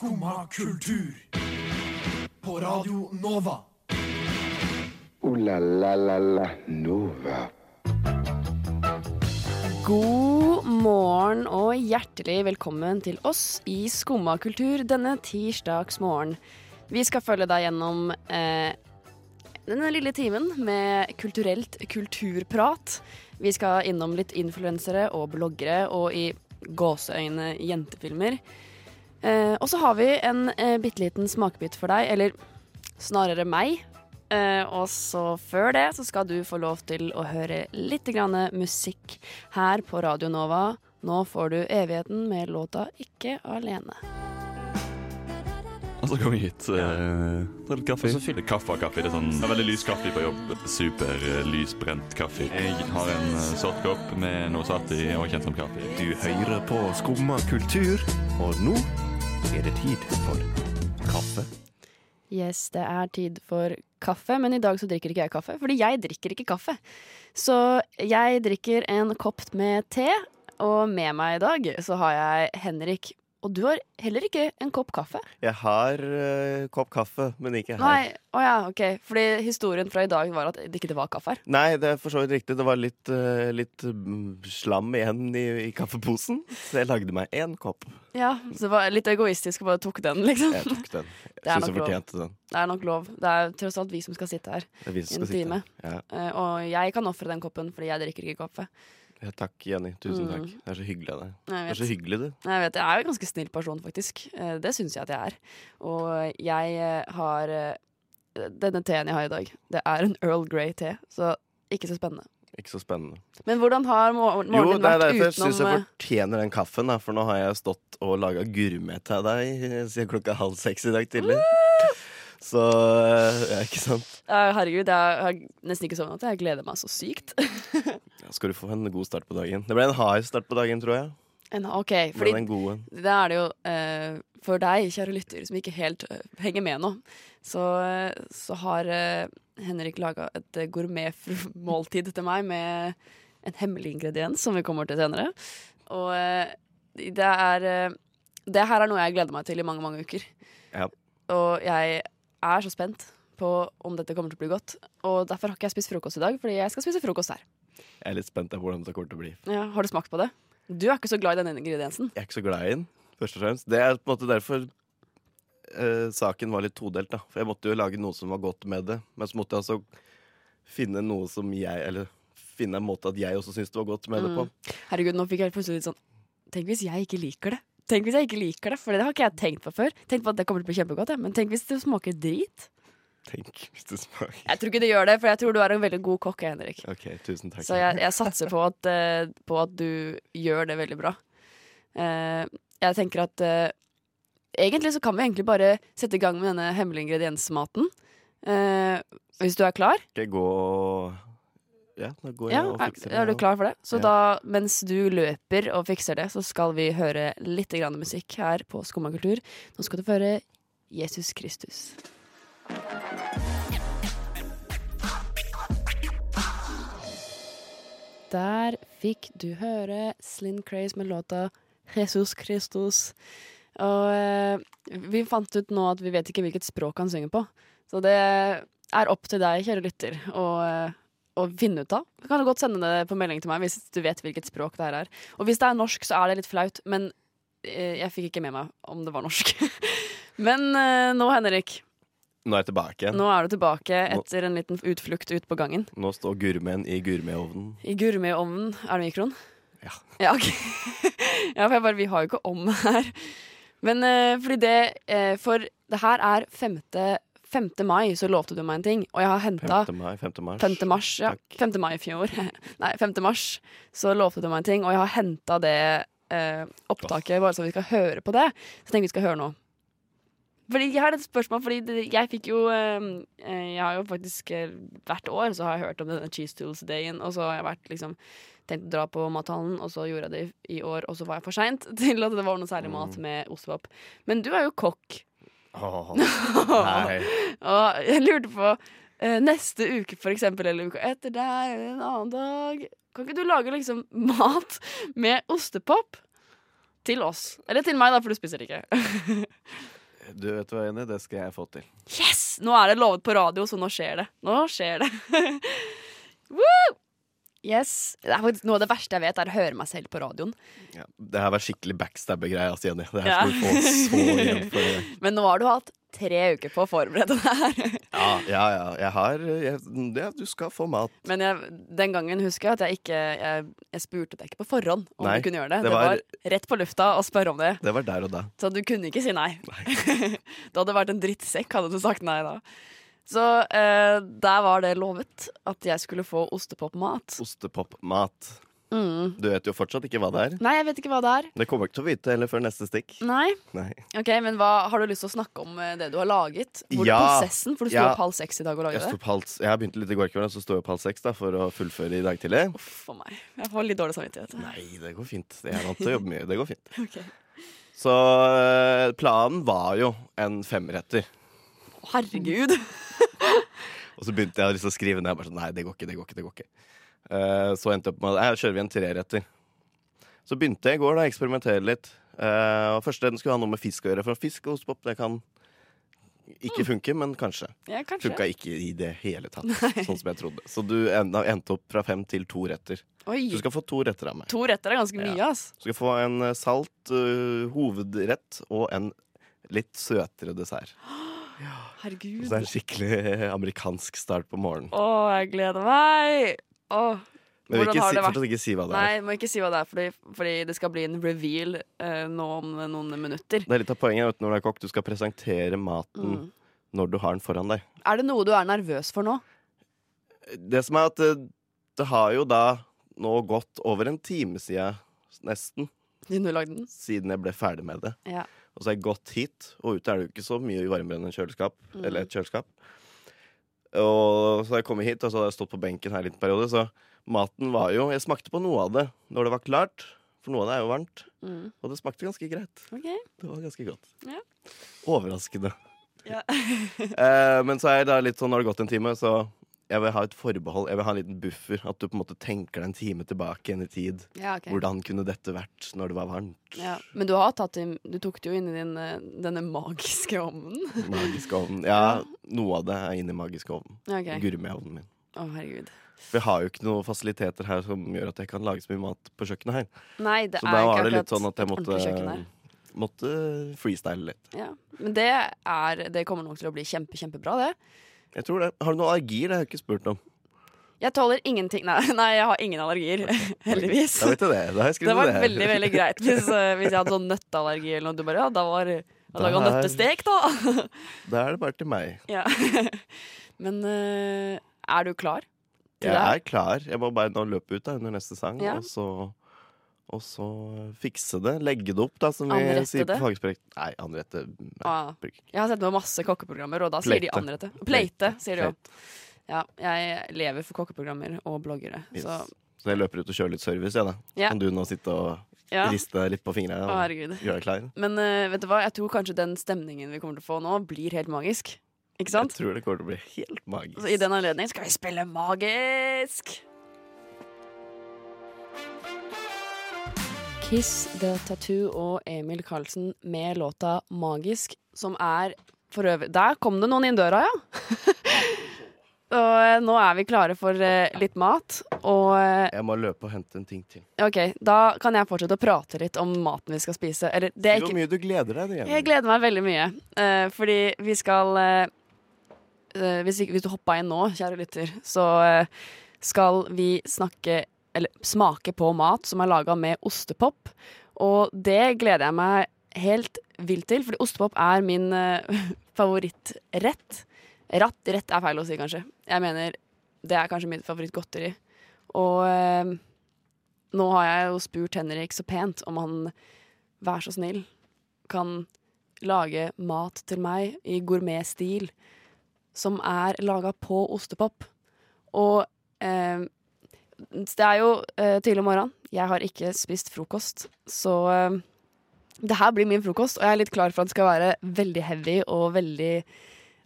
Skumma kultur. På Radio Nova. O-la-la-la-la Nova. God morgen og hjertelig velkommen til oss i Skumma kultur denne tirsdagsmorgen. Vi skal følge deg gjennom eh, denne lille timen med kulturelt kulturprat. Vi skal innom litt influensere og bloggere og i gåseøyne jentefilmer. Eh, og så har vi en eh, bitte liten smakebit for deg, eller snarere meg. Eh, og så før det så skal du få lov til å høre litt grann musikk her på Radio Nova. Nå får du evigheten med låta 'Ikke alene'. Og så kommer vi hit. Eh, ta litt kaffe. Og så fyller kaffe av kaffe. Det er sånn det er veldig lys kaffe på jobb. Super eh, lysbrent kaffe. Jeg har en eh, sort kopp med noe satt i og kjent som kaffe. Du hører på Skumma kultur, og nå er det tid for kaffe. Yes, det er tid for kaffe, men i dag så drikker ikke jeg kaffe, fordi jeg drikker ikke kaffe. Så jeg drikker en kopp med te, og med meg i dag så har jeg Henrik. Og du har heller ikke en kopp kaffe. Jeg har uh, kopp kaffe, men ikke her. Nei, oh ja, ok. Fordi historien fra i dag var at det ikke var kaffe her. Nei, det er for så vidt riktig. Det var litt, uh, litt mm, slam igjen i, i kaffeposen, så jeg lagde meg én kopp. Ja, Så det var litt egoistisk og bare tok den, liksom. Jeg tok den. Jeg syns jeg fortjente den. Det er nok lov. Det er tross alt vi som skal sitte her. Er som En time. Ja. Uh, Og jeg kan ofre den koppen fordi jeg drikker ikke kaffe. Ja, takk, Jenny. Tusen Mm. takk. Det er så hyggelig av deg. Du er så hyggelig, du. Jeg vet, jeg er jo en ganske snill person, faktisk. Eh, Det syns jeg at jeg er. Og jeg eh, har eh, Denne teen jeg har i dag, det er en Earl Grey-te, så ikke så spennende. Ikke så spennende. Men hvordan har morgenen vært utenom Jo, det er derfor jeg syns jeg fortjener den kaffen, da, for nå har jeg stått og laga gourmet til deg siden klokka halv seks i dag tidlig. Så eh, ja, ikke sant. Herregud, jeg har nesten ikke sovnet. Jeg gleder meg så sykt. Ja, skal du få en god start på dagen. Det ble en hard start på dagen, tror jeg. En- OK, fordi det er det jo eh, for deg, kjære lytter, som ikke helt uh, henger med nå, så, eh, så har eh, Henrik laga et gourmetmåltid til meg med en hemmelig ingrediens som vi kommer til senere. Og eh, det er Det her er noe jeg gleder meg til i mange, mange uker. Ja. Og jeg er så spent på om dette kommer til å bli godt. Og derfor har ikke jeg spist frokost i dag, fordi jeg skal spise frokost her. Jeg er litt spent på hvordan det kommer til å bli. Ja, har du smakt på det? Du er ikke så glad i denne ingrediensen. Jeg er ikke så glad i den, først og fremst. Det er på en måte derfor eh, saken var litt todelt, da. For jeg måtte jo lage noe som var godt med det. Men så måtte jeg altså finne noe som jeg Eller finne en måte at jeg også syntes det var godt med det på. Herregud, nå fikk jeg plutselig litt sånn Tenk hvis jeg ikke liker det. Tenk hvis jeg ikke liker det, for det har ikke jeg tenkt på før. Tenk på at det kommer til å bli kjempegodt, men tenk hvis det smaker drit. Tenk hvis det smaker Jeg tror ikke det gjør det, for jeg tror du er en veldig god kokk, Henrik. OK, tusen takk. Så jeg, jeg satser på at, uh, på at du gjør det veldig bra. Uh, jeg tenker at uh, Egentlig så kan vi egentlig bare sette i gang med denne hemmelige ingrediensmaten. Hvis du er klar? Skal jeg gå og Ja, da går jeg Ja, og er, det. er du klar for det? Så Ja. da, mens du løper og fikser det, så skal vi høre litt grann musikk her på Skumma kultur. Nå skal du få høre Jesus Kristus. Der fikk du høre Slin Craze med låta Jesus Kristus. Og eh, vi fant ut nå at vi vet ikke hvilket språk han synger på. Så det er opp til deg, kjære lytter, å, eh, å finne ut av. Du kan godt sende det på melding til meg hvis du vet hvilket språk det her er. Og hvis det er norsk, så er det litt flaut, men eh, jeg fikk ikke med meg om det var norsk. men eh, nå, Henrik, Nå er jeg tilbake nå er du tilbake etter en liten utflukt ut på gangen. Nå står gourmeten i gourmetovnen. I gourmetovnen. Er det mikroen? Ja. Ja, okay. ja, for jeg bare, vi har jo ikke om her. Men eh, fordi det For det her er 5. 5. mai, så lovte du meg en ting. Og jeg har henta 5. mai, 5. mars. 5. mars, ja. Takk. 5. mai i fjor. Nei, 5. mars. Så lovte du meg en ting, og jeg har henta det eh, opptaket bare så vi skal høre på det. Så jeg tenker vi skal høre nå. Fordi Jeg har et spørsmål, fordi det, jeg fikk jo eh, eh, Jeg har jo faktisk eh, hvert år så har jeg hørt om denne Cheese Tools-dagen, og så har jeg vært liksom tenkt å dra på mathallen, og så gjorde jeg det i, i år, og så var jeg for seint til at det var noe særlig mat med ostepop. Men du er jo kokk. Åh, nei. Og jeg lurte på eh, neste uke, for eksempel, eller uka etter der, eller en annen dag Kan ikke du lage liksom mat med ostepop til oss? Eller til meg, da, for du spiser ikke. Du vet hva, Jenny, det skal jeg få til. Yes! Nå er det lovet på radio, så nå skjer det. Nå skjer det. Woo! Yes. Det er faktisk Noe av det verste jeg vet, er å høre meg selv på radioen. Ja, det her var skikkelig backstabber-greie, altså, Jenny. Det her Ja. skulle du få så igjen for. Men nå har du hatt tre uker på å forberede det her. Ja, ja, ja. Jeg har jeg, ja, Du skal få mat. Men jeg, den gangen husker jeg at jeg ikke Jeg, jeg spurte deg ikke på forhånd om Nei, du kunne gjøre det. det Det var, var- rett på lufta å spørre om det. Det var der og da. Så du kunne ikke si nei. du hadde vært en drittsekk, hadde du sagt nei da. Så eh, der var det lovet at jeg skulle få ostepopmat. Ostepop-mat. Mm. Du vet jo fortsatt ikke hva det er. Nei, jeg vet ikke hva det er. Det kommer ikke til å vite heller før neste stikk. Nei. Nei. Ok, Men hva, har du lyst til å snakke om eh, det du har laget? Hvor Ja. Prosessen? For du sto Ja. opp halv seks i dag og Jeg, sto det. opp halv, jeg begynte litt i går kveld, og så sto jeg opp halv seks da, for å fullføre i dag tidlig. Uff For meg. Jeg får litt dårlig samvittighet. Nei, det går fint. Jeg er vant til å jobbe mye. Det går fint. Ok. Så øh, planen var jo en femretter. Herregud. Og så begynte jeg å liksom skrive ned. Bare sånn, Nei, det går ikke, det går ikke. det går ikke Uh, Så endte jeg opp med at kjører vi en treretter. Så begynte jeg i går da, å eksperimentere litt. Uh, og Første den skulle ha noe med fisk å gjøre. For fisk og ostepop det kan ikke funke, men kanskje. Ja, kanskje. Funka ikke i det hele tatt, sånn som jeg trodde. Så du en- endte opp fra fem til to retter. Oi. Du skal få to retter av meg. To retter er ganske mye, Ja. ass. Du skal få en salt uh, hovedrett og en litt søtere dessert. Herregud. Så det er en skikkelig amerikansk start på morgenen. Å, jeg gleder meg! Åh. Men vi ikke si, fortsatt ikke si hva det Nei, er. må ikke si hva det er, fordi, fordi det skal bli en reveal uh, nå om noen minutter. Det er litt av poenget vet når du er kokk. Du skal presentere maten Mm. når du har den foran deg. Er det noe du er nervøs for nå? Det som er at det, det har jo da nå gått over en time siden, nesten, Siden du lagde den? siden jeg ble ferdig med det. Ja. Og så har jeg gått hit, og ute er det jo ikke så mye varmere kjøleskap. Mm. Eller et kjøleskap. Og så har jeg kommet hit, og så har jeg stått på benken her en liten periode. Så maten var jo Jeg smakte på noe av det når det var klart, for noe av det er jo varmt. Mm. Og det smakte ganske greit. Okay. Det var ganske godt. Ja. Overraskende. Ja. eh, men så er det da litt sånn når det har gått en time, så jeg vil ha et forbehold. Jeg vil ha en liten buffer. At du på en måte tenker deg en time tilbake igjen i tid. Ja, okay. Hvordan kunne dette vært når det var varmt? Ja. Men du har tatt Du tok det jo inn i din, eh, denne magiske ovnen. Magiske ovnen, Ja, noe av det er inni magiske ovnen. Okay. ok. Gourmetovnen min. Å, herregud. For jeg har jo ikke noen fasiliteter her som gjør at jeg kan lage så mye mat på kjøkkenet her. Nei, det Så da var det litt sånn at jeg måtte, måtte freestyle litt. Ja. Men det er Det kommer nok til å bli kjempe, kjempebra, det. Jeg tror det. Har du noen allergier? Det har jeg ikke spurt om. Jeg tåler ingenting Nei, nei jeg har ingen allergier. Heldigvis. Da vet du det. Da har jeg Det var det. veldig veldig greit hvis, eh, hvis jeg hadde sånn nøtteallergi eller noe. Du bare ja, da var Da laga nøttestek, da. Da er det bare til meg. ja. Men eh, er du klar til Jeg er klar. Jeg må bare nå løpe ut da under neste sang, Ja. og så og så fikse det. Legge det opp, da, som vi Anrette sier på det? fagspråk. Nei, anrette nei, Ah. Jeg har sett med masse kokkeprogrammer, og da sier de Pleite. anrette. Pleite, sier de jo. Ja, jeg lever for kokkeprogrammer og bloggere. Yes. Så Så jeg løper ut og kjører litt service, jeg, da. Yeah. Kan du nå sitte og ja. riste litt på fingrene og herregud. gjøre deg klar? Men uh, vet du hva, jeg tror kanskje den stemningen vi kommer til å få nå, blir helt magisk. Ikke sant? Jeg tror det kommer til å bli helt magisk. Så I den anledning skal vi spille magisk! Kiss The Tattoo og Emil Karlsen med låta 'Magisk', som er for øvrig Der kom det noen inn døra, ja! og eh, nå er vi klare for eh, litt mat. Og eh, Jeg må løpe og hente en ting til. OK, da kan jeg fortsette å prate litt om maten vi skal spise. Eller det er ikke hvor mye du gleder deg. Jeg gleder meg veldig mye. fordi vi skal hvis, du hoppa inn nå, kjære lytter, så skal vi snakke Eller smake på mat som er laga med ostepop. Og det gleder jeg meg helt vilt til, fordi ostepop er min uh, favorittrett. Ratt, rett er feil å si, kanskje. Jeg mener det er kanskje mitt favorittgodteri. Og uh, nå har jeg jo spurt Henrik så pent om han, vær så snill, kan lage mat til meg i gourmetstil som er laga på ostepop. Og eh, det er jo uh, tidlig om morgenen. Jeg har ikke spist frokost, så uh, det her blir min frokost. Og jeg er litt klar for at det skal være veldig heavy og veldig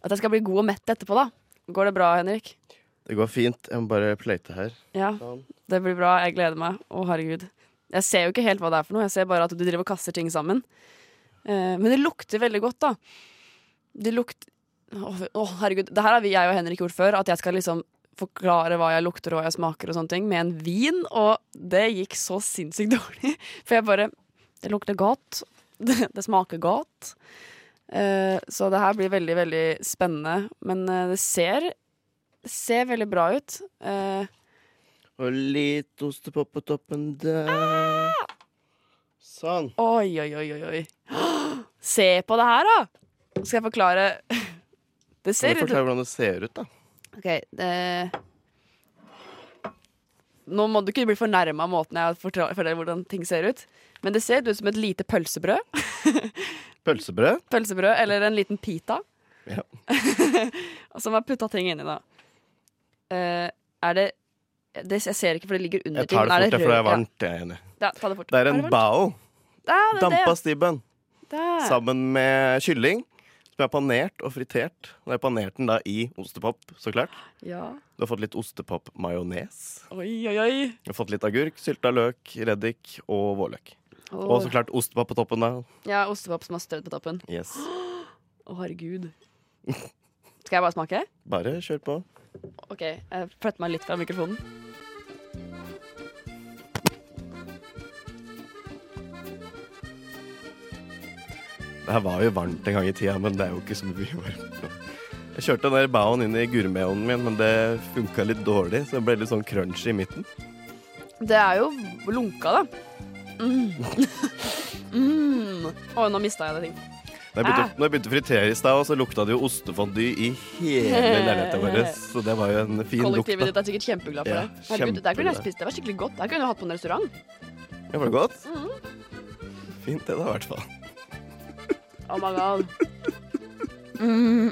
At jeg skal bli god og mett etterpå, da. Går det bra, Henrik? Det går fint. Jeg må bare pløyte her. Ja, Sånn. det blir bra. Jeg gleder meg. Å, herregud. Jeg ser jo ikke helt hva det er for noe. Jeg ser bare at du driver og kaster ting sammen. Uh, men det lukter veldig godt, da. Det lukter Å, oh, herregud. Det her har vi, jeg og Henrik gjort før. At jeg skal liksom forklare hva jeg lukter og hva jeg smaker og sånne ting med en vin. Og det gikk så sinnssykt dårlig. For jeg bare Det lukter godt. Det, det smaker godt. Uh, så det her blir veldig, veldig spennende. Men uh, det ser ser veldig bra ut. Uh, Og litt ostepop på toppen der. Sånn. oi, oi, oi, oi, Oh, Se på det her, da! Skal jeg forklare Det ser ut forklare hvordan det ser ut, da? OK. Det... Nå må du ikke bli fornærma av måten jeg forteller hvordan ting ser ut. Men det ser ut som et lite pølsebrød. Pølsebrød? Pølsebrød Eller en liten pita. Ja. Som har putta ting inni, da. Uh, er det, det Jeg ser ikke, for det ligger under ting. Jeg tar det fort, for det er varmt. Det er jeg enig. Ja, det fort. Det er en bao. Dampa stibben. Sammen med kylling. Som er panert og fritert. Og jeg har panert den da i ostepop, så klart. Ja. Du har fått litt ostepop-majones. Oi, oi, oi. Du har fått litt agurk, sylta løk, reddik og vårløk. Og så klart ostepop på toppen, da. Ja, ostepop som har strødd på toppen. Yes. Å, herregud. Skal jeg bare smake? Bare kjør på. OK, jeg flytter meg litt fra mikrofonen. Det var jo varmt en gang i tida, men det er jo ikke så mye varmt nå. Jeg kjørte den der baoen inn i gourmetovnen min, men det funka litt dårlig, så det ble litt sånn crunchy i midten. Det er jo lunka, da. Mm. mm. Å, nå mista jeg det ting. Da jeg begynte, når jeg begynte å fritere i stad, så lukta det jo ostefondy i hele leiligheten vår. Så det var jo en fin lukt. Kollektivet ditt er sikkert kjempeglad for Ja, det. Herregud, Der kunne jeg spist. Det var skikkelig godt. Det kunne jeg hatt på en restaurant. Ja, var det godt? Mm. Fint det, da, i hvert fall. Oh my god. Mm.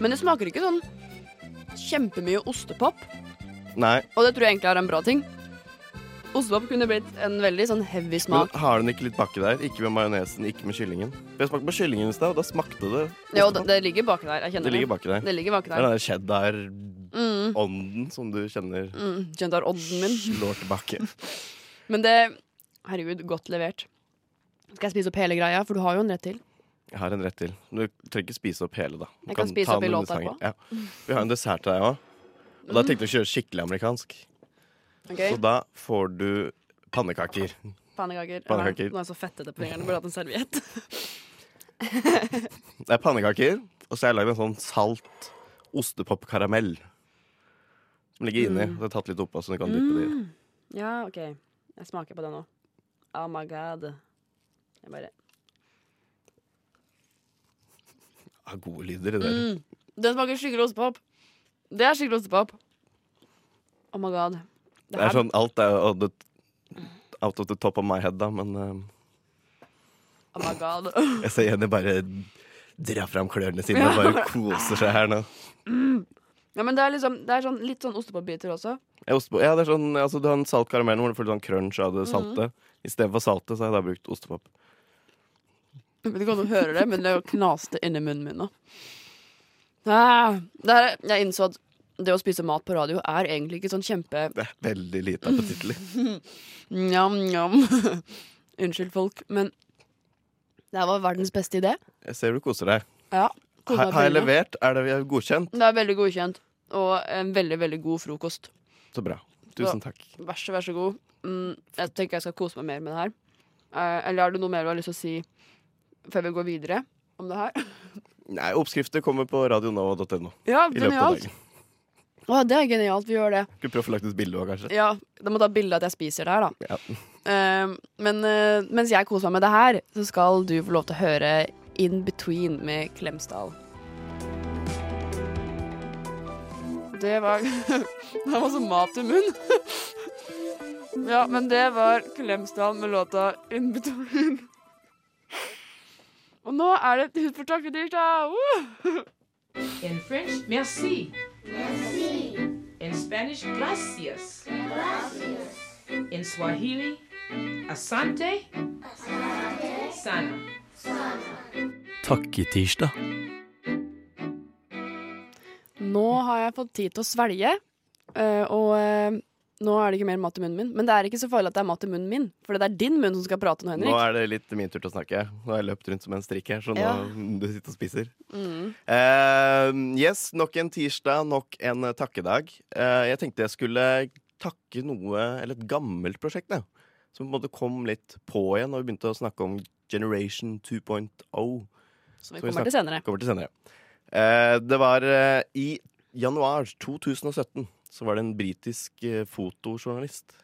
Men det smaker ikke sånn kjempemye ostepop. Nei, Og det tror jeg egentlig er en bra ting. Ostepop kunne blitt en veldig sånn heavy smak. men har den ikke litt baki der? Ikke med majonesen, ikke med kyllingen. Vi Jeg smakt på kyllingen i stad, og da smakte det Jo, det, det ligger baki der. Jeg kjenner Det ligger baki der. Det ligger baki Det er der. den cheddar-ånden Mm. som du kjenner Mm. Kjente odden min. slår tilbake. Men det Herregud, godt levert. Skal jeg spise opp hele greia? For du har jo en rett til. Jeg har en rett til. Du trenger ikke spise opp hele, da. Du Jeg kan spise opp i låta etterpå. Ja. Vi har en dessert til deg òg. Og da tenkte jeg å kjøre skikkelig amerikansk. Okay. Så da får du pannekaker. Pannekaker. Pannekaker. Nå er jeg så fettete på fingrene. Burde hatt en serviett. Det er pannekaker, og så har jeg lagd en sånn salt ostepopkaramell. Som ligger inni. Mm. Det er tatt litt oppå, så du kan dyppe det i. Ja, OK. Jeg smaker på det nå. Oh my god. Jeg bare Ja, gode lyder, det der. mm. Den smaker skikkelig ostepop. Det er skikkelig ostepop. Oh my god. Det er sånn alt er out of the- out of the top of my head, da, men eh, Oh my god. jeg ser Jenny bare dra fram klørne sine og bare koser seg her nå. Ja, men det er liksom Det er sånn, litt sånn ostepopbiter også. Ja, ostepop- ja, det er sånn, altså, du har en salt karamell hvor du føler sånn crunch av det salte. I stedet for saltet så har jeg da brukt ostepop. Jeg vet ikke om du hører det, men det knaste inni munnen min nå. Ah, jeg innså at det å spise mat på radio er egentlig ikke sånn kjempe Det er veldig lite appetittlig. Njam, njam. Unnskyld, folk, men det her var verdens beste idé. Jeg ser du koser deg. Ja. koser Ha, har jeg levert? Er det godkjent? Det er veldig godkjent, og en veldig, veldig god frokost. Så bra. Tusen takk. Vær så, vær så god. Mm, jeg tenker jeg skal kose meg mer med det her. Eh, eller har du noe mer du har lyst til å si før vi går videre om det her? Nei, Oppskrifter kommer på radionova.no Ja, genialt. Å, det er genialt. Vi gjør det. Skulle prøve å få lagt ut bilde òg, kanskje. Ja, Da må ta bilde av at jeg spiser det her, da. Ja. Uh, men uh, mens jeg koser meg med det her, så skal du få lov til å høre In Between med Klemsdal. Det var Det var så mat i munnen. Ja, men det var Klemsdal med låta In Between. Og nå er det tid for takketirsdag! Uh! In French, merci. merci. In Spanish, gracias. gracias. In Swahili, asante. asante. Sana. Takketirsdag. Nå har jeg fått tid til å svelge, eh, og eh, nå er det ikke mer mat i munnen min. Men det er ikke så farlig at det er mat i munnen min, for det er din munn som skal prate nå, Nå er det litt min tur til å snakke. Nå har jeg løpt rundt som en strikk her, så nå Ja. du sitter og spiser. Mm. Uh, yes, nok en tirsdag, nok en eh, takkedag. Uh, jeg tenkte jeg skulle takke noe, eller et gammelt prosjekt, da. Som på en måte kom litt på igjen når vi begynte å snakke om Generation 2.0. Som vi Skal vi kommer til. Kommer til senere. Uh, det var i januar 2017 så var det en britisk eh, fotojournalist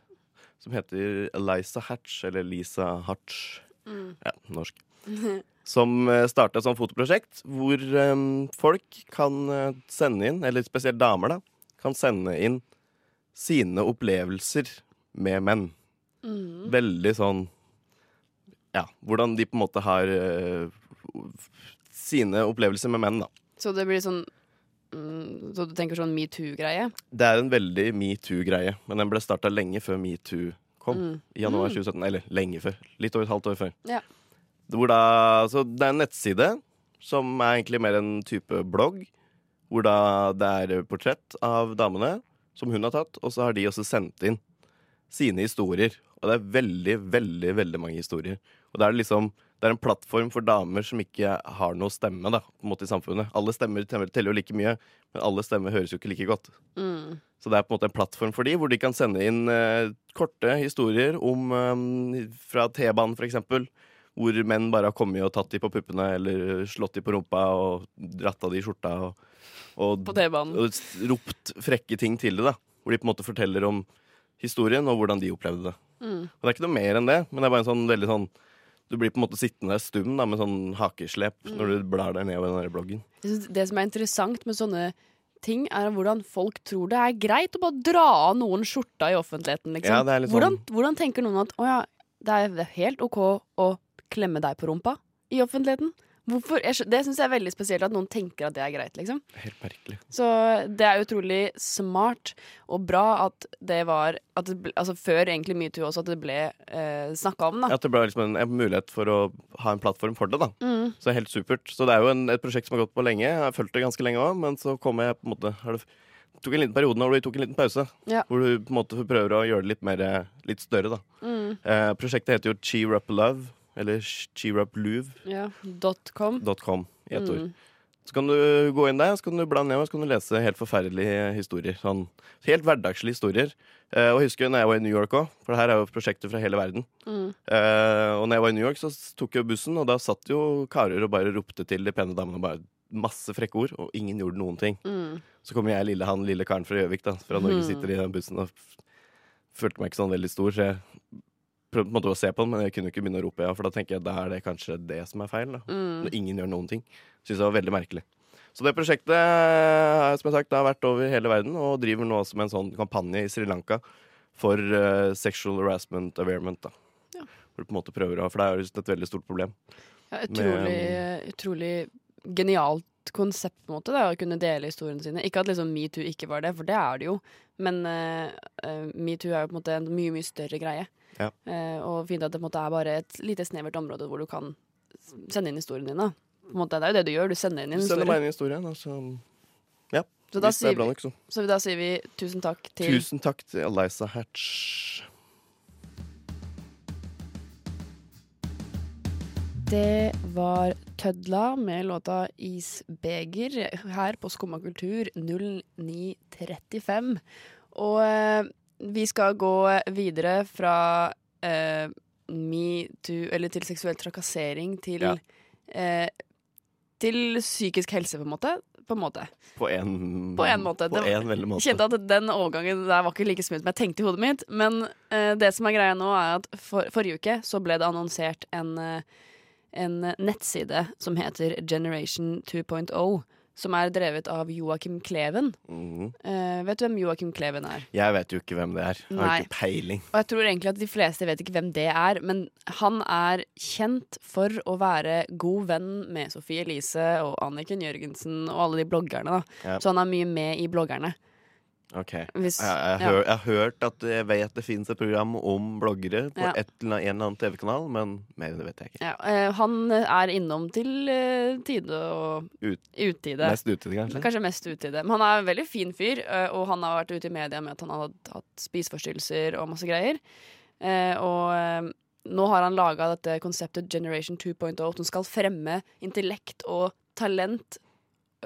som heter Eliza Hatch, eller Lisa Hatch. Mm. Ja, norsk. Som uh, starta et sånt fotoprosjekt hvor eh, folk kan eh, sende inn, eller spesielt damer, da, kan sende inn sine opplevelser med menn. Mm. Veldig sånn Ja, hvordan de på en måte har eh, sine opplevelser med menn, da. Så det blir sånn Så du tenker sånn metoo-greie? Det er en veldig metoo-greie, men den ble starta lenge før metoo kom. Mm. I januar Mm. 2017. Eller lenge før. Litt over et halvt år før. Ja. Hvor da, så det er en nettside som er egentlig mer en type blogg. Hvor da det er portrett av damene som hun har tatt, og så har de også sendt inn sine historier. Og det er veldig, veldig veldig mange historier. Og det er liksom det er en plattform for damer som ikke har noe stemme da, på en måte i samfunnet. Alle stemmer teller jo like mye, men alle stemmer høres jo ikke like godt. Mm. Så det er på en måte en plattform for de, hvor de kan sende inn eh, korte historier om eh, fra T-banen, for eksempel. Hvor menn bare har kommet og tatt de på puppene eller slått de på rumpa og dratt av de i skjorta. Og, og, og ropt frekke ting til det. da Hvor de på en måte forteller om historien og hvordan de opplevde det. Mm. Og Det er ikke noe mer enn det, men det er bare en sånn veldig sånn Du blir på en måte sittende stum da med sånn hakeslep når du blar deg nedover den bloggen. Det som er interessant med sånne ting, er hvordan folk tror det er greit å bare dra av noen skjorta i offentligheten, liksom. Ja, sånn- hvordan, hvordan tenker noen at å ja, det er helt OK å klemme deg på rumpa i offentligheten? Hvorfor? Det syns jeg er veldig spesielt at noen tenker at det er greit, liksom. Helt merkelig. Så det er utrolig smart og bra at det var at det ble, Altså før egentlig metoo også, at det ble eh, snakka om, da. At det ble liksom en, en mulighet for å ha en plattform for det. da Mm. Så helt supert. Så det er jo en, et prosjekt som har gått på lenge. Jeg har fulgt det ganske lenge òg, men så kom jeg på en måte har det, tok en liten periode når hvor vi tok en liten pause. Ja. Hvor du på en måte prøver å gjøre det litt mer eh, Litt større, da. Mm. Eh, prosjektet heter jo Cheer Up Love, eller cheerupluve.com Ja. Dot com. i ett ord. Mm. Så kan du gå inn der, så kan du bla ned og så kan du lese helt forferdelige historier. Sånn, helt hverdagslige historier. Eh, og husker når jeg var i New York òg, for det her er jo prosjekter fra hele verden. Mm. Eh, og når jeg var i New York, så tok jeg bussen, og da satt jo karer og bare ropte til de pene damene bare masse frekke ord, og ingen gjorde noen ting. Mm. Så kom jeg, lille han, lille karen fra Gjøvik, da, fra Norge, Mhm. sitter i den bussen og følte meg ikke sånn veldig stor, så jeg prøvde på en måte å se på den, men jeg kunne ikke begynne å rope ja, for da tenker jeg da er det kanskje det som er feil, da. Mm. Når ingen gjør noen ting. Syns jeg var veldig merkelig. Så det prosjektet eh, som jeg sagt, har vært over hele verden, og driver nå også med en sånn kampanje i Sri Lanka for uh, sexual harassment awareness. Da. Ja. Hvor du på en måte prøver å For det er jo et veldig stort problem. Ja, utrolig, utrolig genialt konsept på en måte, da, å kunne dele historiene sine. Ikke at liksom metoo ikke var det, for det er det jo. Men eh, metoo er jo på en måte en mye, mye større greie. Ja. Eh, og fint at det måte er bare et lite snevert område hvor du kan sende inn historien din. På en måte, det er jo det du gjør, du sender inn en sender meg inn historien, altså. så Ja. Så da, er sier vi, nok, så. så da sier vi tusen takk til Tusen takk til Eliza Hatch. Det var Tødla med låta 'Isbeger' her på Skumma kultur 0935. Og eh, vi skal gå videre fra eh, metoo, eller til seksuell trakassering, til Ja. eh, Til psykisk helse, på en måte. På en måte. På en, På en måte. På en veldig måte. Kjente at den overgangen der var ikke like smooth som jeg tenkte i hodet mitt. Men eh, det som er greia nå, er at for, forrige uke så ble det annonsert en, eh, en nettside som heter Generation 2.0. Som er drevet av Joakim Kleven. Mhm. Uh, vet du hvem Joakim Kleven er? Jeg vet jo ikke hvem det er. Jeg har Nei. ikke peiling. Og jeg tror egentlig at de fleste vet ikke hvem det er, men han er kjent for å være god venn med Sofie Elise og Anniken Jørgensen og alle de bloggerne. da. Ja. Så han er mye med i bloggerne. Ok. Hvis, jeg, jeg, ja. jeg har hørt at jeg vet det fins et program om bloggere på Ja. et eller annet, en eller annen TV-kanal, men mer enn det vet jeg ikke. Ja, eh, han er innom til eh, tide og Ut- utide. Mest utide, kanskje? Kanskje mest utide. Men han er en veldig fin fyr, eh, og han har vært ute i media med at han har hatt spiseforstyrrelser og masse greier. Eh, og eh, nå har han laga dette konseptet Generation 2.0 som skal fremme intellekt og talent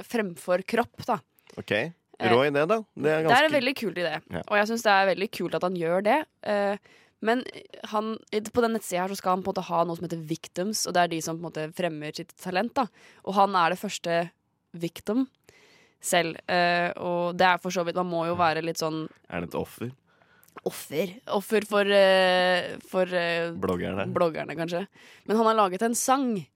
fremfor kropp, da. Ok, Rå idé, da. Det er Det er en veldig kul idé, Ja. og jeg syns det er veldig kult at han gjør det. Eh, men han, på den nettsida her så skal han på en måte ha noe som heter victims, og det er de som på en måte fremmer sitt talent. da Og han er det første victim selv. Eh, og det er for så vidt Man må jo være litt sånn Er det et offer? offer. Offer for, eh, for eh, Bloggerne? bloggerne, kanskje. Men han har laget en sang,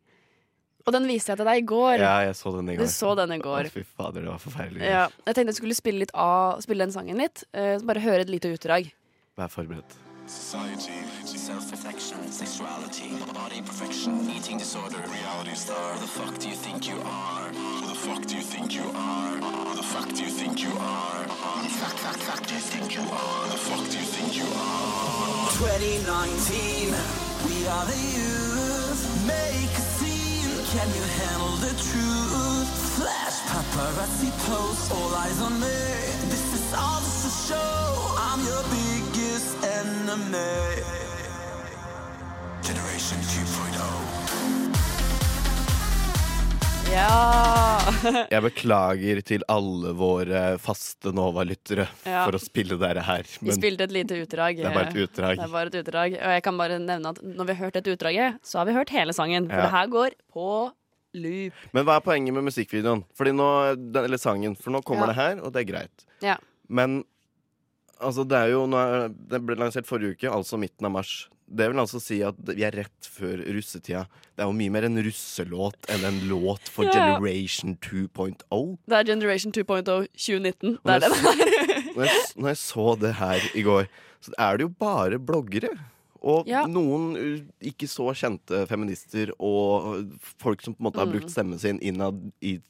og den viste jeg til deg i går. Ja, jeg så den i går. Du så den i Å, fy fader, det var forferdelig. Ja, jeg tenkte jeg skulle spille litt av Spille den sangen litt. Uh, bare høre et lite utdrag. Vær forberedt. Society, self-reflection, sexuality, body perfection, eating disorder, reality star. The fuck do you think you are? Who the fuck do you think you are? Who the fuck do you think you are? Who the fuck, fuck, fuck do you think you are? The fuck do you think you are? 2019, we are the youth. Make can you handle the truth? Flash paparazzi posts, all eyes on me. This is all just a show. I'm your biggest enemy. Generation 2.0. Ja! Jeg beklager til alle våre faste Nova-lyttere Ja. for å spille dere her. Vi spilte et lite utdrag. det er bare et utdrag. Det er bare et utdrag. Og jeg kan bare nevne at når vi har hørt dette utdraget, så har vi hørt hele sangen. For Ja. det her går på loop. Men hva er poenget med musikkvideoen? Fordi nå, den- eller sangen? For nå kommer Ja. det her, og det er greit. Ja. Men altså, det er jo nå Det ble lansert forrige uke, altså midten av mars. Det vil altså si at vi er rett før russetida. Det er jo mye mer en russelåt enn en låt for Ja. Generation 2.0. Det er Generation 2.0 2019. Det er det det er. Når jeg, når jeg så det her i går, så er det jo bare bloggere. Og Ja. noen uh, ikke så kjente feminister og folk som på en måte har Mm. brukt stemmen sin innad i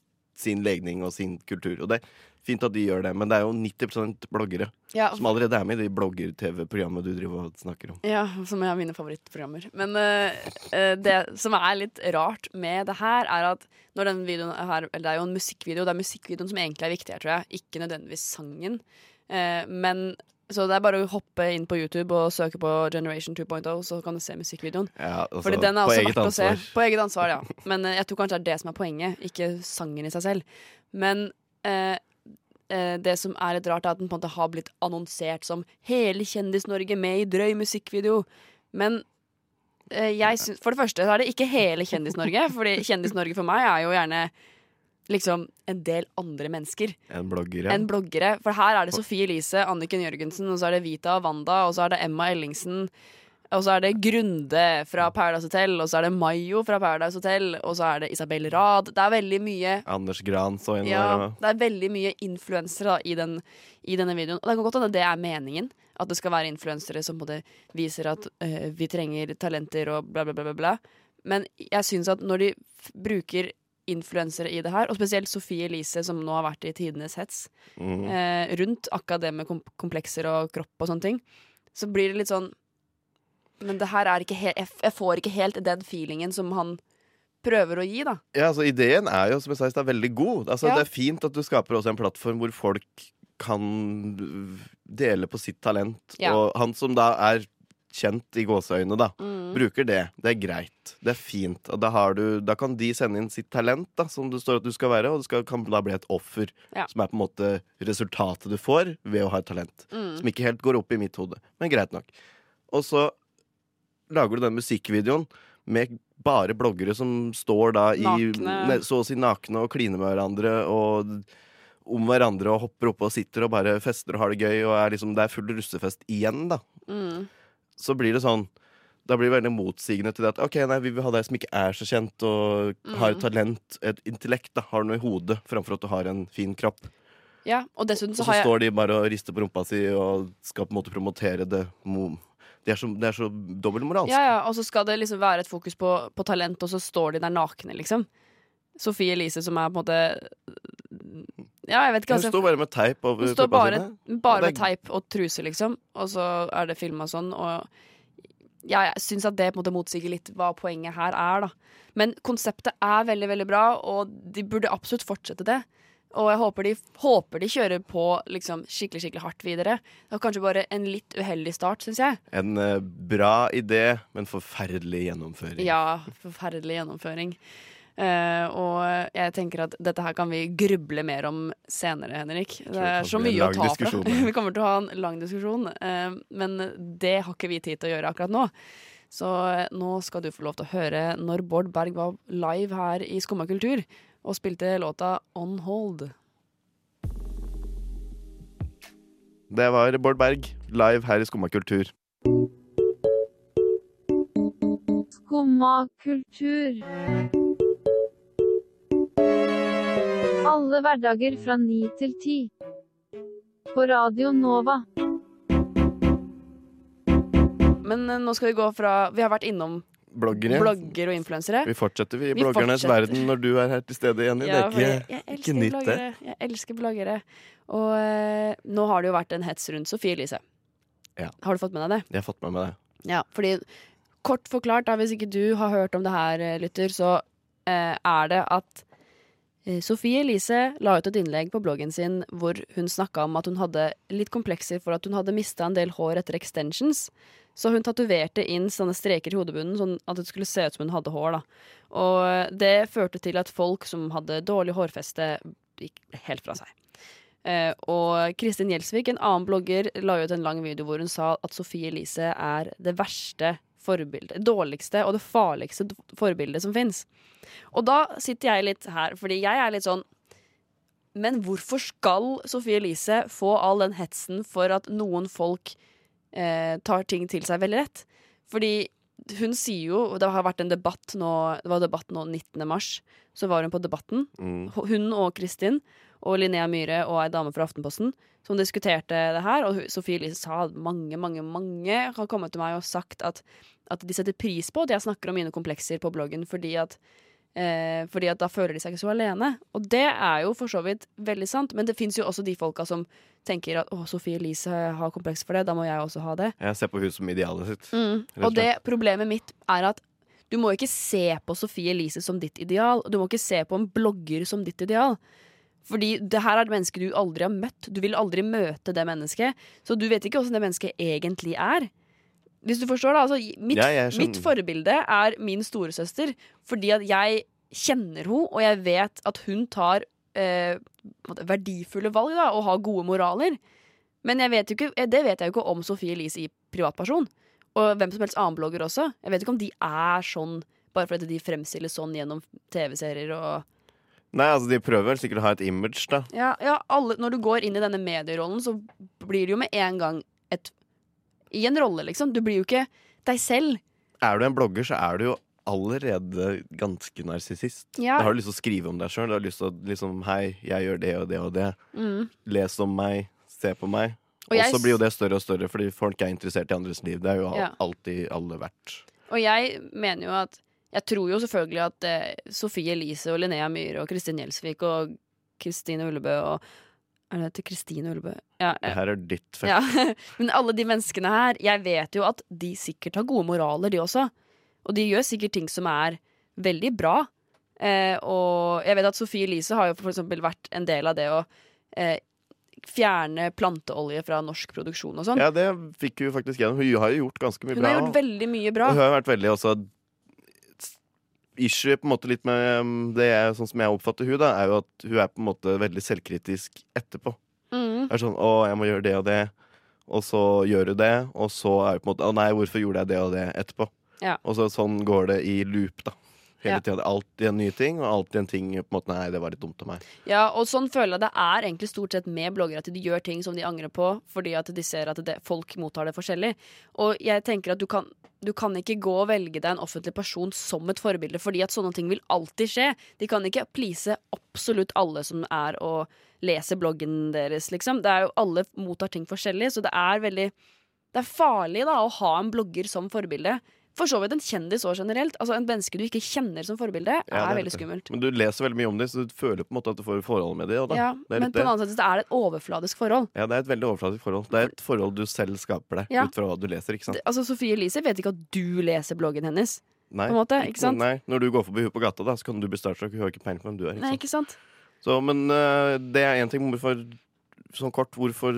sin legning og sin kultur. Og det er fint at de gjør det, men det er jo 90 bloggere Ja, som allerede er med i de blogger-TV-programmet du driver og snakker om. Ja, som er mine favorittprogrammer. Men eh, det som er litt rart med det her, er at når den videoen her Eller det er jo en musikkvideo, det er musikkvideoen som egentlig er viktig her, tror jeg. Ikke nødvendigvis sangen. Uh, men så det er bare å hoppe inn på YouTube og søke på Generation 2.0, så kan du se musikkvideoen. Ja, altså, Fordi den er også verdt å se. På eget ansvar, ja. Men eh, jeg tror kanskje det er det som er poenget, ikke sangen i seg selv. Men eh, eh, det som er litt rart, er at den på en måte har blitt annonsert som 'Hele Kjendis-Norge med i drøy musikkvideo'. Men eh, jeg syns For det første så er det ikke hele Kjendis-Norge, Fordi Kjendis-Norge for meg er jo gjerne liksom en del andre mennesker En bloggere. En bloggere. For her er det Sofie Elise, Anniken Jørgensen, og så er det Vita og Wanda, og så er det Emma Ellingsen. Og så er det Grunde fra Paradise Hotel, og så er det Mayo fra Paradise Hotel, og så er det Isabel Rad. Det er veldig mye Anders Gran så inn ja, der. Det er veldig mye influensere da, i, den, i denne videoen. Og det kan godt hende det er meningen. At det skal være influensere som viser at øh, vi trenger talenter og bla, bla, bla. bla. Men jeg syns at når de bruker influensere i det her, og spesielt Sofie Elise, som nå har vært i tidenes hets, mm. eh, rundt akkurat det med komplekser og kropp og sånne ting, så blir det litt sånn Men det her er ikke helt jeg, jeg får ikke helt den feelingen som han prøver å gi, da. Ja, altså Ideen er jo som jeg sa i stad, veldig god. Altså, Ja. Det er fint at du skaper også en plattform hvor folk kan dele på sitt talent. Ja. Og han som da er kjent i gåseøyne, da, Mm. bruker det. Det er greit. Det er fint. Og da, har du, da kan de sende inn sitt talent, da, som det står at du skal være, og det skal, kan da bli et offer. Ja. Som er på en måte resultatet du får ved å ha et talent. Mm. Som ikke helt går opp i mitt hode, men greit nok. Og så lager du den musikkvideoen med bare bloggere som står da i Nakne. så å si nakne og kliner med hverandre og om hverandre og hopper oppe og sitter og bare fester og har det gøy, og er liksom, det er full russefest igjen, da. Mm. Så blir det sånn da blir det veldig motsigende til det at ok, nei, vi vil ha deg som ikke er så kjent og har Mm. et talent, et intellekt, da, har noe i hodet, framfor at du har en fin kropp. Ja, og dessuten Og så så har jeg står de bare og rister på rumpa si og skal på en måte promotere det. Det er så, det er så dobbeltmoralsk. Ja, ja, og så skal det liksom være et fokus på, på talent, og så står de der nakne, liksom. Sofie Elise, som er på en måte Ja, jeg vet ikke. Hun står bare med teip over hun står bare, bare med teip og truse, liksom. Og så er det filma sånn. Og jeg syns at det på en måte motsiger litt hva poenget her er, da. Men konseptet er veldig, veldig bra, og de burde absolutt fortsette det. Og jeg håper de, håper de kjører på liksom, skikkelig skikkelig hardt videre. Det var kanskje bare en litt uheldig start, syns jeg. En uh, bra idé, men forferdelig gjennomføring. Ja, forferdelig gjennomføring. Eh, og jeg tenker at dette her kan vi gruble mer om senere, Henrik. Det det er så mye å ta fra. vi kommer til å ha en lang diskusjon, uh, men det har ikke vi tid til å gjøre akkurat nå. Så eh, nå skal du få lov til å høre når Bård Berg var live her i Skumma kultur og spilte låta On Hold. Det var Bård Berg, live her i Skumma kultur. Skumma kultur. Alle hverdager fra ni til ti. På Radio Nova. Men eh, nå skal vi gå fra Vi har vært innom Bloggere. blogger og influensere. Vi fortsetter vi i Vi bloggernes fortsetter. verden når du er her til stede, Jenny. Ja, det er ikke, jeg ikke elsker nytt, det. bloggere. Jeg elsker bloggere. Og eh, nå har det jo vært en hets rundt Sofie Elise. Ja. Har du fått med deg det? Jeg har fått med meg det. Ja, fordi kort forklart, da, hvis ikke du har hørt om det her, eh, lytter, så eh, er det at Sofie Elise la ut et innlegg på bloggen sin hvor hun snakka om at hun hadde litt komplekser for at hun hadde mista en del hår etter extensions. Så hun tatoverte inn sånne streker i hodebunnen, sånn at det skulle se ut som hun hadde hår. da. Og eh, det førte til at folk som hadde dårlig hårfeste, gikk helt fra seg. Eh, og Kristin Gjelsvik, en annen blogger, la ut en lang video hvor hun sa at Sofie Elise er det verste forbildet, dårligste og det farligste forbildet som fins. Og da sitter jeg litt her, fordi jeg er litt sånn Men hvorfor skal Sofie Elise få all den hetsen for at noen folk eh, tar ting til seg veldig rett? Fordi hun sier jo Det har vært en debatt nå Det var debatt nå 19. mars. Så var hun på Debatten. Mm. Hun og Kristin og Linnea Myhre og ei dame fra Aftenposten som diskuterte det her. Og Sofie Elise sa at mange, mange, mange har kommet til meg og sagt at, at de setter pris på at jeg snakker om mine komplekser på bloggen, fordi at Eh, fordi at da føler de seg ikke så alene. Og det er jo for så vidt veldig sant, men det fins jo også de folka som tenker at å, Sofie Elise har kompleks for det, da må jeg også ha det. Jeg ser på hun som idealet sitt. Mm. Og Og det problemet mitt er at du må ikke se på Sofie Elise som ditt ideal. Og du må ikke se på en blogger som ditt ideal. Fordi det her er et menneske du aldri har møtt. Du vil aldri møte det mennesket. Så du vet ikke åssen det mennesket egentlig er. Hvis du forstår da, altså, mitt, Ja, mitt forbilde er min storesøster. Fordi at jeg kjenner henne, og jeg vet at hun tar eh, verdifulle valg da, og har gode moraler. Men jeg vet ikke, eh, det vet jeg jo ikke om Sofie Elise i privatperson. Og hvem som helst annen blogger også. Jeg vet ikke om de er sånn bare fordi de fremstilles sånn gjennom TV-serier og Nei, altså De prøver vel sikkert å ha et image, da. Ja, ja alle, når du går inn i denne medierollen, så blir det jo med en gang et I en rolle, liksom. Du blir jo ikke deg selv. Er du en blogger, så er du jo allerede ganske narsissist. Ja. Da har du lyst til å skrive om deg sjøl. Du har lyst til å liksom Hei, jeg gjør det og det og det. Mm. Les om meg. Se på meg. Og Og så blir jo det større og større, fordi folk er interessert i andres liv. Det er jo Ja. alltid alle verdt. Og jeg mener jo at Jeg tror jo selvfølgelig at eh, Sofie Elise og Linnea Myhre og Kristin Gjelsvik og Kristine Ullebø og Er det til Kristine Ullebø? Ja, Det her er ditt felt. Ja, men alle de menneskene her, jeg vet jo at de sikkert har gode moraler, de også. Og de gjør sikkert ting som er veldig bra. Eh, og jeg vet at Sofie Elise har jo for eksempel vært en del av det å eh, fjerne planteolje fra norsk produksjon og sånn. Ja, det fikk hun faktisk gjennom. Hun har jo gjort ganske mye Hun bra. har gjort veldig mye bra. Og hun har vært veldig også Issue på en måte litt med um, det jeg, sånn som jeg oppfatter hun da, er jo at hun er på en måte veldig selvkritisk etterpå. Mm. Er sånn 'Å, jeg må gjøre det og det', og så gjør hun det, og så er hun på en måte 'Å nei, hvorfor gjorde jeg det og det etterpå?' Ja. Og så sånn går det i loop, da. Hele Ja. tida. Alltid en ny ting, og alltid en ting på en måte 'Nei, det var litt dumt av meg'. Ja, og sånn føler jeg det er egentlig stort sett med bloggere. At de gjør ting som de angrer på fordi at de ser at det, folk mottar det forskjellig. Og jeg tenker at du kan, du kan ikke gå og velge deg en offentlig person som et forbilde, fordi at sånne ting vil alltid skje. De kan ikke please absolutt alle som er og leser bloggen deres, liksom. Det er jo Alle mottar ting forskjellig, så det er veldig Det er farlig da å ha en blogger som forbilde. For så vidt en kjendis òg generelt. Altså En menneske du ikke kjenner som forbilde, Ja, er er veldig skummelt. Men du leser veldig mye om dem, så du føler på en måte at du får forhold med dem. Ja, men på en annen side er det et overfladisk forhold. Ja, det er et veldig overfladisk forhold. Det er et forhold du selv skaper deg Ja. ut fra hva du leser. ikke sant? Det- Altså Sofie Elise vet ikke at du leser bloggen hennes. Nei, på en måte, ikke sant? Nei, Når du går forbi henne på gata, da, så kan du bli starstruck. Hun har ikke peiling på hvem du er. Nei, Ikke sant? ikke sant? Så, men uh, det er én ting. Hvorfor sånn kort, hvorfor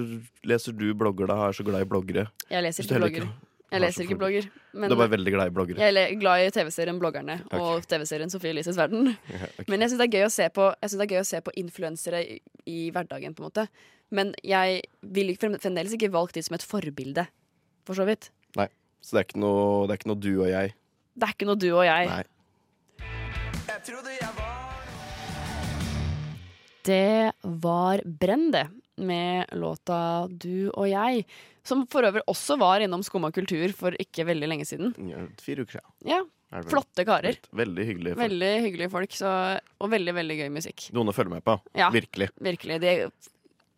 leser du blogger da? Er så glad i bloggere? Jeg leser ikke bloggere. ikke Jeg leser ikke blogger. Men Du er bare veldig glad i bloggere. jeg er glad i TV-serien Bloggerne og TV-serien Sofie Elises verden. Ja, ok. Men jeg syns det er gøy å se på Jeg synes det er gøy å se på influensere i, i hverdagen, på en måte. Men jeg ville fremdeles ikke valgt de som et forbilde, for så vidt. Nei, Så det er, ikke noe, det er ikke noe du og jeg. Det er ikke noe du og jeg. Nei. Det var Brenn, det, med låta Du og jeg. Som for øvrig også var innom Skumma kultur for ikke veldig lenge siden. Ja, Fire uker siden. Ja. Flotte karer. Veldig hyggelige folk. Veldig hyggelige folk. Så, og veldig, veldig gøy musikk. Noen å følge med på. Ja. Virkelig. Virkelig. De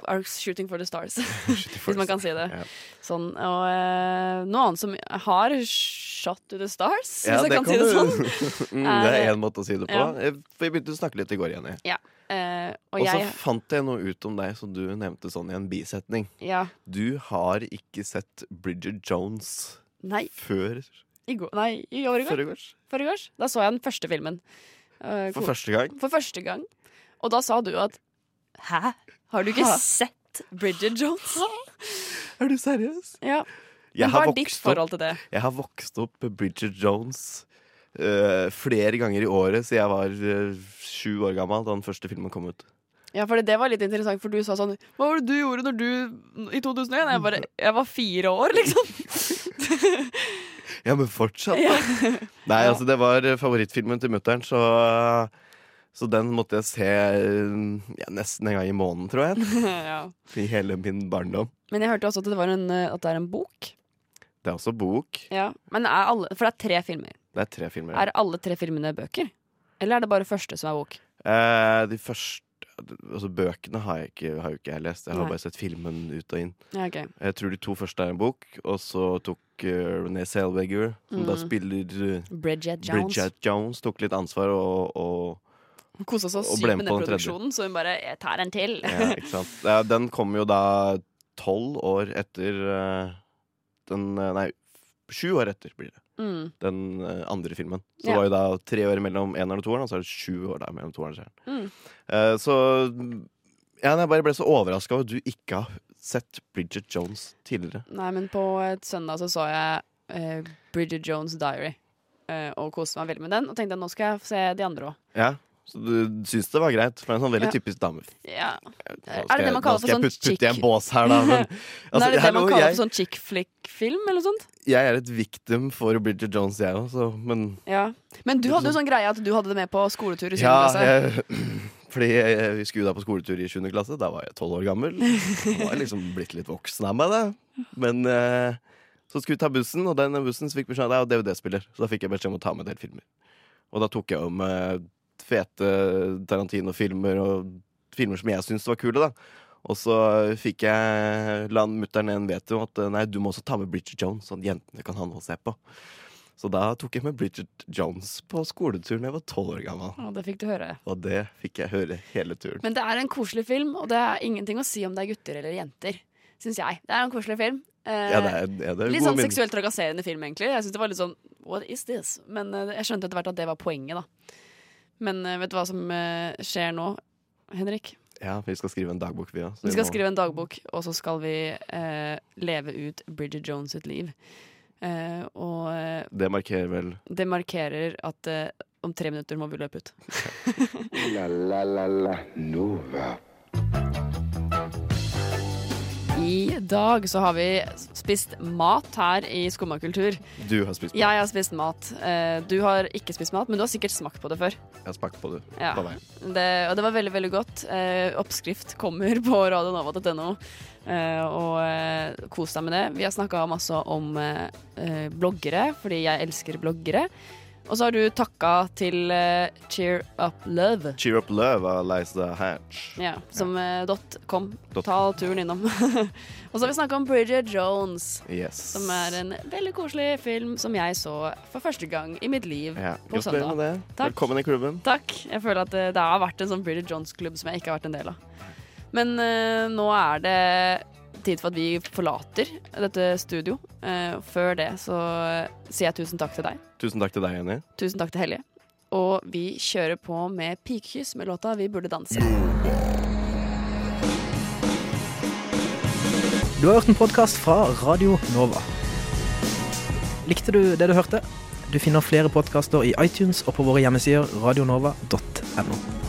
are shooting for the stars, hvis man kan si det. Ja. Sånn. Og uh, noe annet som har shot to the stars, Ja, hvis jeg det kan si det sånn. mm, det er én måte å si det på. Ja. Eh, For Vi begynte å snakke litt i går, Jenny. Ja. Uh, og Og så jeg fant jeg noe ut om deg som du nevnte sånn i en bisetning. Ja. Du har ikke sett Bridget Jones Nei, før i går Nei, i år i går. Foregårs. Da så jeg den første filmen. Uh, For første gang? For første gang. Og da sa du at Hæ? Har du ikke ha. sett Bridget Jones? Er du seriøs? Ja. Men hva er ditt forhold til det? Jeg har vokst opp med Bridget Jones eh, flere ganger i året siden jeg var eh, sju år gammel da den første filmen kom ut. Ja, for det var litt interessant, for du sa sånn Hva var det du gjorde når du i 2001? Jeg bare Jeg var fire år, liksom. Ja, men fortsatt, Ja. da. Nei, altså, det var eh, favorittfilmen til mutter'n, så så den måtte jeg se eh, ja, nesten en gang i måneden, tror jeg. ja. I hele min barndom. Men jeg hørte også at det, var en, eh, at det er en bok. Det er også bok. Ja. Men er alle, for det er tre filmer. Det er tre filmer. Er alle tre filmene bøker? Eller er det bare første som er bok? Eh, de første Altså Bøkene har, jeg ikke, har jo ikke jeg lest. Jeg har Nei. bare sett filmen ut og inn. Ja, okay. Jeg tror de to første er en bok, og så tok uh, René Zellweger, som da Mm. spiller eh, Bridget Jones. Bridget Jones, tok litt ansvar og, og kosa Og sykt med den produksjonen, så hun bare Jeg tar en til. ja, ikke sant? Ja, Den kom jo da tolv år etter uh, den eh, Nei, sju år etter blir det. Mm. Den uh, andre filmen. Så Ja. det var jo da tre år mellom eneren og toeren, og så er det sju år der mellom toeren og treeren. Mm. Uh, så ja, jeg bare ble så overraska over at du ikke har sett Bridget Jones tidligere. Nei, men på et søndag så så jeg Bridget Jones' Diary. og koste meg veldig med den. Og tenkte at nå skal jeg se de andre òg. Ja, Så du syns det var greit? For det er en sånn veldig typisk dame. Ja. Nå skal det det nå skal for sånn jeg putte, putte i en chick- bås her, da. Men, altså, er det det man kaller jeg, for sånn chick flick-film, eller sånt? jeg er et victim for Bridget Jones, jeg òg, men Ja. Men du hadde jo sånn- sånn greie at du hadde det med på skoletur i 7. Ja, klasse. jeg, fordi jeg, vi skulle da på skoletur i 7. klasse. Da var jeg 12 år gammel. Nå var jeg liksom blitt litt voksen av meg, da. Men eh, så skulle vi ta bussen, og den bussen så fikk beskjed om er DVD-spiller. Så da fikk jeg beskjed om å ta med en del filmer. Og da tok jeg om med fete Tarantino-filmer og filmer som jeg syntes var kule, da. Og så fikk jeg la mutter'n en veto at nei, du må også ta med Bridget Jones, sånn jentene kan han også se på. Så da tok jeg med Bridget Jones på skoletur da jeg var tolv år gammel. Og det fikk du høre. Og det fikk jeg høre hele turen. Men det er en koselig film, og det er ingenting å si om det er gutter eller jenter. Syns jeg. Det er en koselig film. Eh, Ja, det er, ja, det er litt sånn seksuelt trakasserende film, egentlig. Jeg synes det var litt sånn What is this? Men eh, jeg skjønte etter hvert at det var poenget, da. Men eh, vet du hva som eh, skjer nå, Henrik? Ja, vi skal skrive en dagbok, vi òg. Vi skal skrive en dagbok, og så skal vi eh, leve ut Bridget Jones sitt liv. Eh, og eh, Det markerer vel det markerer at eh, om tre minutter må vi løpe ut. La la la la Nova. I dag så har vi spist mat her i Skumma kultur. Du har spist mat. Jeg har spist mat. Eh, Du har ikke spist mat, men du har sikkert smakt på det før. Jeg har smakt på det Ja. på veien. Det, og det var veldig, veldig godt. Eh, oppskrift kommer på radionova.no. Eh, og kos deg med det. Vi har snakka masse om bloggere, fordi jeg elsker bloggere. Og så har du takka til eh, Cheer Up Love. Cheer Up Love av Liza Hatch. Ja, som eh, dot com. Dot Ta turen innom. og så har vi snakka om Bridget Jones, Yes. som er en veldig koselig film som jeg så for første gang i mitt liv ja. på Gratulerer søndag. med det. Takk. Velkommen i klubben. Takk. Jeg føler at det, det har vært en sånn Bridget Jones-klubb som jeg ikke har vært en del av. Men eh, nå er det tid for at vi forlater dette studio. Eh, før det så sier jeg tusen takk til deg. Tusen takk til deg, Jenny. Tusen takk til Hellige. Og vi kjører på med Pikekyss med låta 'Vi burde danse'. Du har hørt en podkast fra Radio Nova. Likte du det du hørte? Du finner flere podkaster i iTunes og på våre hjemmesider radionova.no.